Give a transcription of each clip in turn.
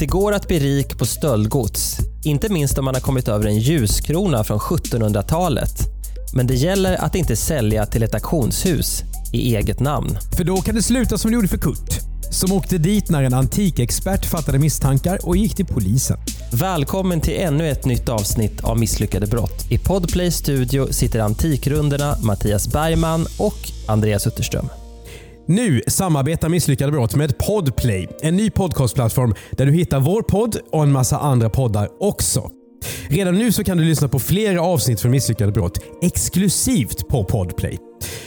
Det går att bli rik på stöldgods, inte minst om man har kommit över en ljuskrona från 1700-talet. Men det gäller att inte sälja till ett auktionshus i eget namn. För då kan det sluta som det gjorde för Kurt. Som åkte dit när en antikexpert fattade misstankar och gick till polisen. Välkommen till ännu ett nytt avsnitt av Misslyckade brott. I Podplay studio sitter Antikrunderna Mattias Bergman och Andreas Utterström. Nu samarbetar Misslyckade brott med Podplay, en ny podcastplattform där du hittar vår podd och en massa andra poddar också. Redan nu så kan du lyssna på flera avsnitt från Misslyckade brott exklusivt på Podplay.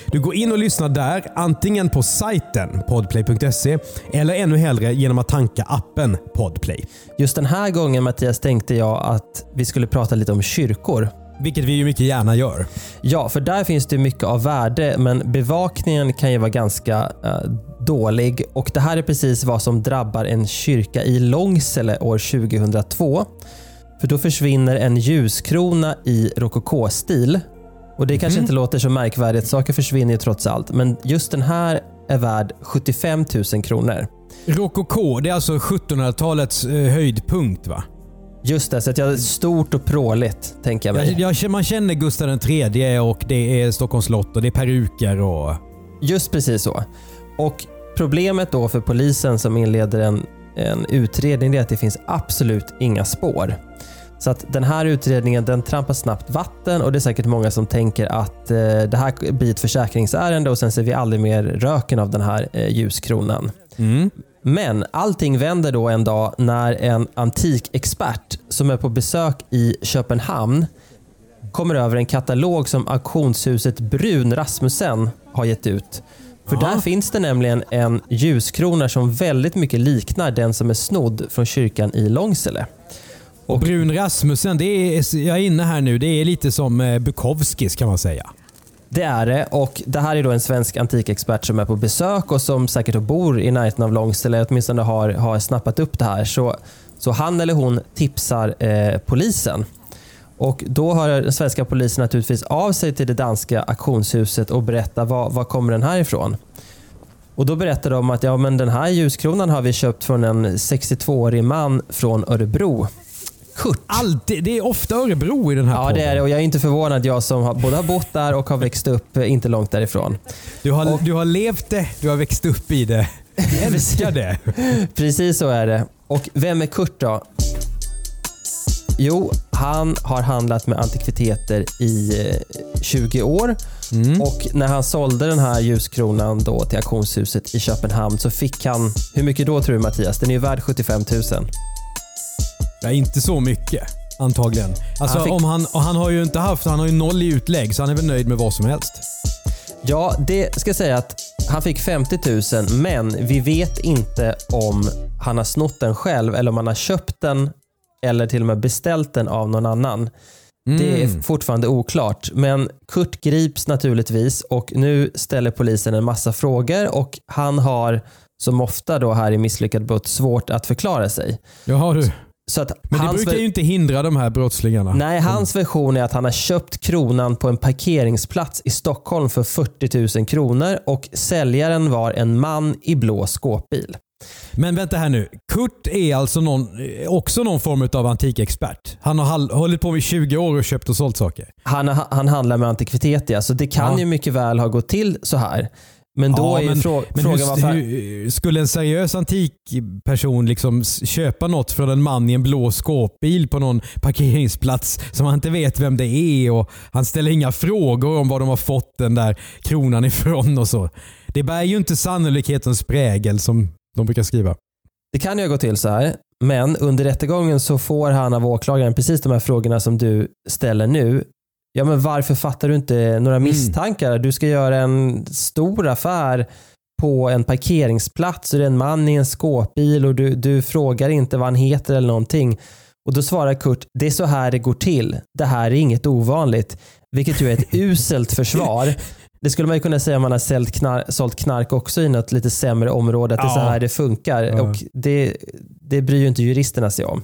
Du går in och lyssnar där, antingen på sajten podplay.se eller ännu hellre genom att tanka appen Podplay. Just den här gången Mattias tänkte jag att vi skulle prata lite om kyrkor. Vilket vi ju mycket gärna gör. Ja, för där finns det mycket av värde men bevakningen kan ju vara ganska eh, dålig och det här är precis vad som drabbar en kyrka i Långsele år 2002. För då försvinner en ljuskrona i rokokostil. Och det kanske inte låter så märkvärdigt, saker försvinner ju trots allt. Men just den här är värd 75 000 kronor. Rokoko, det är alltså 1700-talets eh, höjdpunkt va? Just det, så att jag stort och pråligt tänker jag mig. Jag, jag, man känner Gustav III och det är Stockholms slott och det är peruker och... Just precis så. Och Problemet då för polisen som inleder en, en utredning är att det finns absolut inga spår. Så att den här utredningen den trampar snabbt vatten och det är säkert många som tänker att eh, det här blir ett försäkringsärende och sen ser vi aldrig mer röken av den här eh, ljuskronan. Mm. Men allting vänder då en dag när en antikexpert som är på besök i Köpenhamn kommer över en katalog som auktionshuset Brun Rasmussen har gett ut. För där finns det nämligen en ljuskrona som väldigt mycket liknar den som är snodd från kyrkan i Långsele. Och Brun Rasmussen, det är, jag är inne här nu, det är lite som eh, Bukowskis kan man säga. Det är det och det här är då en svensk antikexpert som är på besök och som säkert bor i närheten av Långsele, åtminstone har, har snappat upp det här. Så, så han eller hon tipsar eh, polisen. Och Då hör den svenska polisen naturligtvis av sig till det danska auktionshuset och berättar var, var kommer den här ifrån. Och Då berättar de att ja, men den här ljuskronan har vi köpt från en 62-årig man från Örebro. Kurt. Alltid, det är ofta Örebro i den här Ja, podden. det är det. Och jag är inte förvånad, jag som har, både har bott där och har växt upp eh, inte långt därifrån. Du har, Och- du har levt det, du har växt upp i det. Jag älskar det. Precis så är det. Och vem är Kurt då? Jo, han har handlat med antikviteter i eh, 20 år. Och när han sålde den här ljuskronan då till auktionshuset i Köpenhamn så fick han, hur mycket då tror du Mattias? Den är ju värd 75 000. Ja, inte så mycket. Antagligen. Alltså, Han fick- om han, och han har ju inte haft, han har ju noll i utlägg så han är väl nöjd med vad som helst. Ja, det ska jag säga att han fick 50 000 men vi vet inte om han har snott den själv eller om han har köpt den eller till och med beställt den av någon annan. Det är fortfarande oklart, men Kurt grips naturligtvis och nu ställer polisen en massa frågor och han har som ofta då här i Misslyckad brott svårt att förklara sig. Jaha du. Så att Men det brukar ju inte hindra de här brottslingarna. Nej, hans version är att han har köpt kronan på en parkeringsplats i Stockholm för 40 000 kronor och säljaren var en man i blå skåpbil. Men vänta här nu. Kurt är alltså någon, också någon form av antikexpert. Han har hållit på i 20 år och köpt och sålt saker. Han, han handlar med antikviteter, så det kan Ja. ju mycket väl ha gått till så här. Men då Ja, är men, frå- men frågan hur, varför... hur, skulle en seriös antikperson liksom köpa något från en man i en blå skåpbil på någon parkeringsplats som han inte vet vem det är och han ställer inga frågor om var de har fått den där kronan ifrån och så. Det bär ju inte sannolikhetens prägel som de brukar skriva. Det kan ju gått till så här, men under rättegången så får han av åklagaren precis de här frågorna som du ställer nu. Ja, men varför fattar du inte några misstankar? Du ska göra en stor affär på en parkeringsplats och det är en man i en skåpbil och du, du frågar inte vad han heter eller någonting. Och Då svarar Kurt, det är så här det går till. Det här är inget ovanligt. Vilket ju är ett uselt försvar. Det skulle man ju kunna säga om man har sålt knark, sålt knark också i något lite sämre område. Att det är så här det funkar. Ja. Och det, det bryr ju inte juristerna sig om.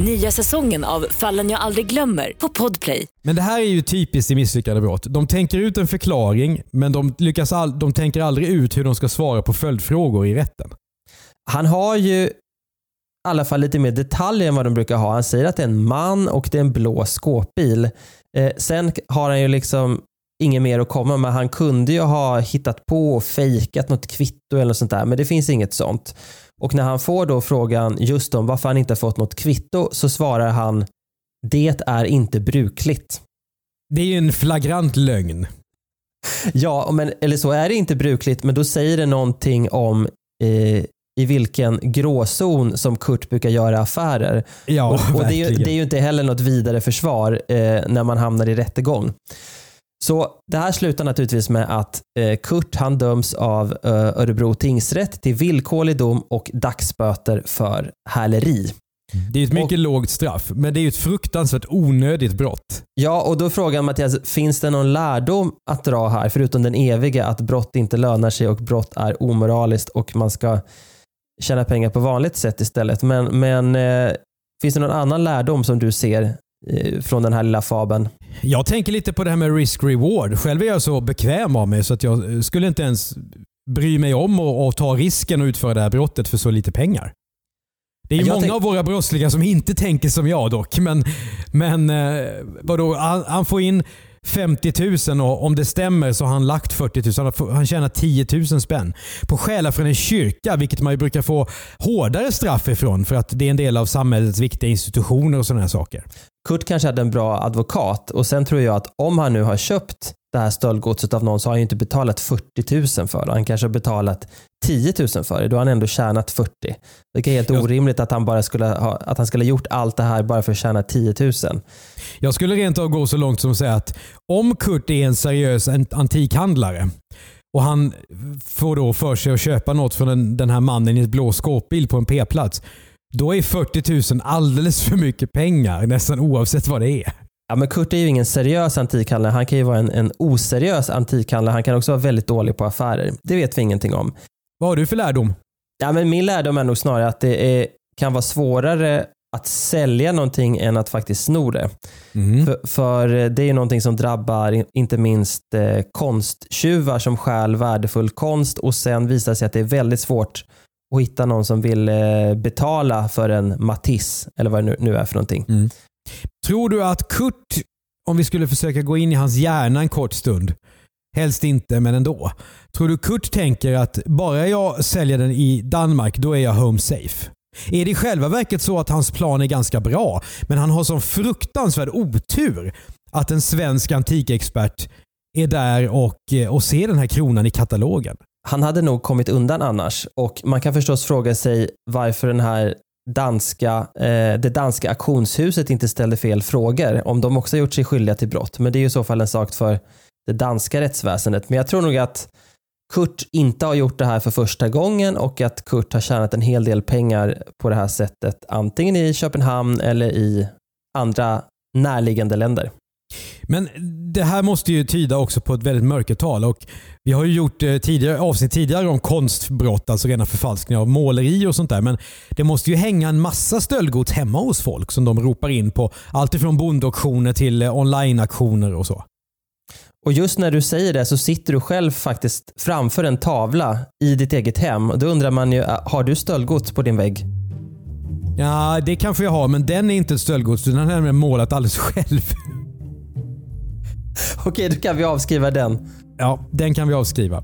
Nya säsongen av Fallen jag aldrig glömmer på Podplay. Men det här är ju typiskt i misslyckade brott. De tänker ut en förklaring, men de, lyckas all, de tänker aldrig ut hur de ska svara på följdfrågor i rätten. Han har ju i alla fall lite mer detaljer än vad de brukar ha. Han säger att det är en man och det är en blå skåpbil. Eh, sen har han ju liksom inget mer att komma med. Han kunde ju ha hittat på och fejkat något kvitto eller något sånt där, men det finns inget sånt. Och när han får då frågan just om varför han inte har fått något kvitto så svarar han det är inte brukligt. Det är ju en flagrant lögn. Ja, men, eller så är det inte brukligt, men då säger det någonting om eh, i vilken gråzon som Kurt brukar göra affärer. Ja, och och det, är ju, det är ju inte heller något vidare försvar eh, när man hamnar i rättegång. Så det här slutar naturligtvis med att eh, Kurt han döms av eh, Örebro tingsrätt till villkorlig dom och dagsböter för häleri. Det är ett mycket lågt straff, men det är ett fruktansvärt onödigt brott. Ja, och då frågar Mattias, finns det någon lärdom att dra här, förutom den eviga, att brott inte lönar sig och brott är omoraliskt och man ska tjäna pengar på vanligt sätt istället. Men, men eh, finns det någon annan lärdom som du ser från den här lilla fabeln? Jag tänker lite på det här med risk-reward. Själv är jag så bekväm av mig så att jag skulle inte ens bry mig om att ta risken att utföra det här brottet för så lite pengar. Det är många av våra brottslingar som inte tänker som jag dock. Men, men eh, vadå, han, han får in 50 000 och om det stämmer så har han lagt 40 000. Han tjänar 10 000 spänn på stjäla från en kyrka, vilket man brukar få hårdare straff ifrån för att det är en del av samhällets viktiga institutioner och sådana här saker. Kurt kanske hade en bra advokat och sen tror jag att om han nu har köpt det här stöldgodset av någon så har han ju inte betalat 40 000 för det. Han kanske har betalat 10 000 för det. Då har han ändå tjänat 40. Det är helt orimligt att han, bara skulle ha, att han skulle ha gjort allt det här bara för att tjäna 10 000. Jag skulle rent av gå så långt som att säga att om Kurt är en seriös ant- antikhandlare och han får då för sig att köpa något från den, den här mannen i ett blå skåpbil på en p-plats. Då är 40 000 alldeles för mycket pengar nästan oavsett vad det är. Ja, men Kurt är ju ingen seriös antikhandlare. Han kan ju vara en, en oseriös antikhandlare. Han kan också vara väldigt dålig på affärer. Det vet vi ingenting om. Vad har du för lärdom? Ja, men min lärdom är nog snarare att det är, kan vara svårare att sälja någonting än att faktiskt sno det. Mm. För, för det är ju någonting som drabbar in- inte minst eh, konsttjuvar som stjäl värdefull konst och sen visar sig att det är väldigt svårt och hitta någon som vill eh, betala för en Matisse eller vad det nu, är för någonting. Mm. Tror du att Kurt, om vi skulle försöka gå in i hans hjärna en kort stund, helst inte men ändå. Tror du Kurt tänker att bara jag säljer den i Danmark, då är jag home safe? Är det i själva verket så att hans plan är ganska bra, men han har sån fruktansvärd otur att en svensk antikexpert är där och, eh, och ser den här kronan i katalogen? Han hade nog kommit undan annars och man kan förstås fråga sig varför den här danska, eh, det danska auktionshuset inte ställde fel frågor. Om de också gjort sig skyldiga till brott. Men det är ju i så fall en sak för det danska rättsväsendet. Men jag tror nog att Kurt inte har gjort det här för första gången och att Kurt har tjänat en hel del pengar på det här sättet. Antingen i Köpenhamn eller i andra närliggande länder. Men det här måste ju tyda också på ett väldigt mörkertal. Och vi har ju gjort eh, tidigare, avsnitt tidigare om konstbrott, alltså rena förfalskningar av måleri och sånt där. Men det måste ju hänga en massa stöldgods hemma hos folk som de ropar in på. Allt ifrån bondauktioner till eh, onlineauktioner och så. Och just när du säger det så sitter du själv faktiskt framför en tavla i ditt eget hem. Då undrar man ju, har du stöldgods på din vägg? Ja, det kanske jag har, men den är inte ett stöldgods. Den har jag nämligen målat alldeles själv. Okej, då kan vi avskriva den. Ja, den kan vi avskriva.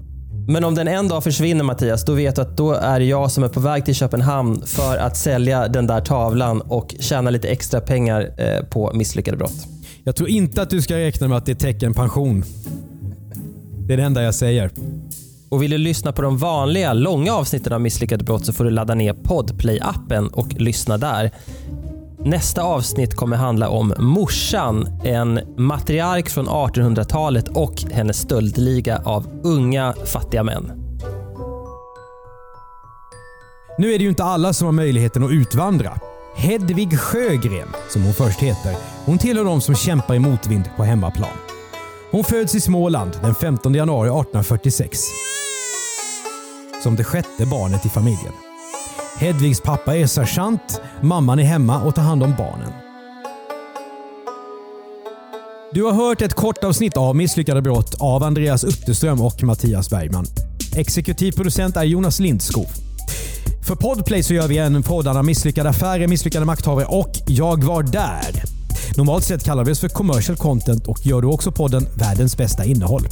Men om den en dag försvinner Mattias, då vet du att då är det jag som är på väg till Köpenhamn för att sälja den där tavlan och tjäna lite extra pengar eh, på misslyckade brott. Jag tror inte att du ska räkna med att det täcker en pension. Det är det enda jag säger. Och vill du lyssna på de vanliga, långa avsnitten av Misslyckade brott så får du ladda ner Podplay-appen och lyssna där. Nästa avsnitt kommer handla om morsan, en matriark från 1800-talet och hennes stöldliga av unga fattiga män. Nu är det ju inte alla som har möjligheten att utvandra. Hedvig Sjögren, som hon först heter, hon tillhör de som kämpar i motvind på hemmaplan. Hon föds i Småland den 15 januari 1846. Som det sjätte barnet i familjen. Hedvigs pappa är sergeant, mamman är hemma och tar hand om barnen. Du har hört ett kort avsnitt av Misslyckade brott av Andreas Utterström och Mattias Bergman. Exekutiv producent är Jonas Lindskov. För Podplay så gör vi en poddarna misslyckade affärer, misslyckade makthavare och Jag var där. Normalt sett kallar vi oss för commercial content och gör du också podden Världens bästa innehåll.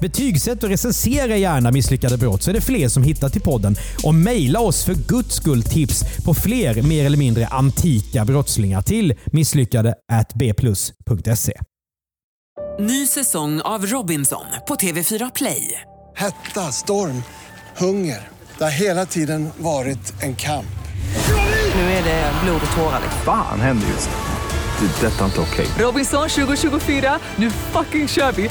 Betygsätt och recensera gärna misslyckade brott så är det fler som hittar till podden. Och mejla oss för guds skull tips på fler mer eller mindre antika brottslingar till misslyckade bplus.se. Ny säsong av Robinson på TV4 Play. Hetta, storm, hunger. Det har hela tiden varit en kamp. Nu är det blod och tårar. Fan händer just det. Det är detta inte okej. Robinson 2024, nu fucking kör vi!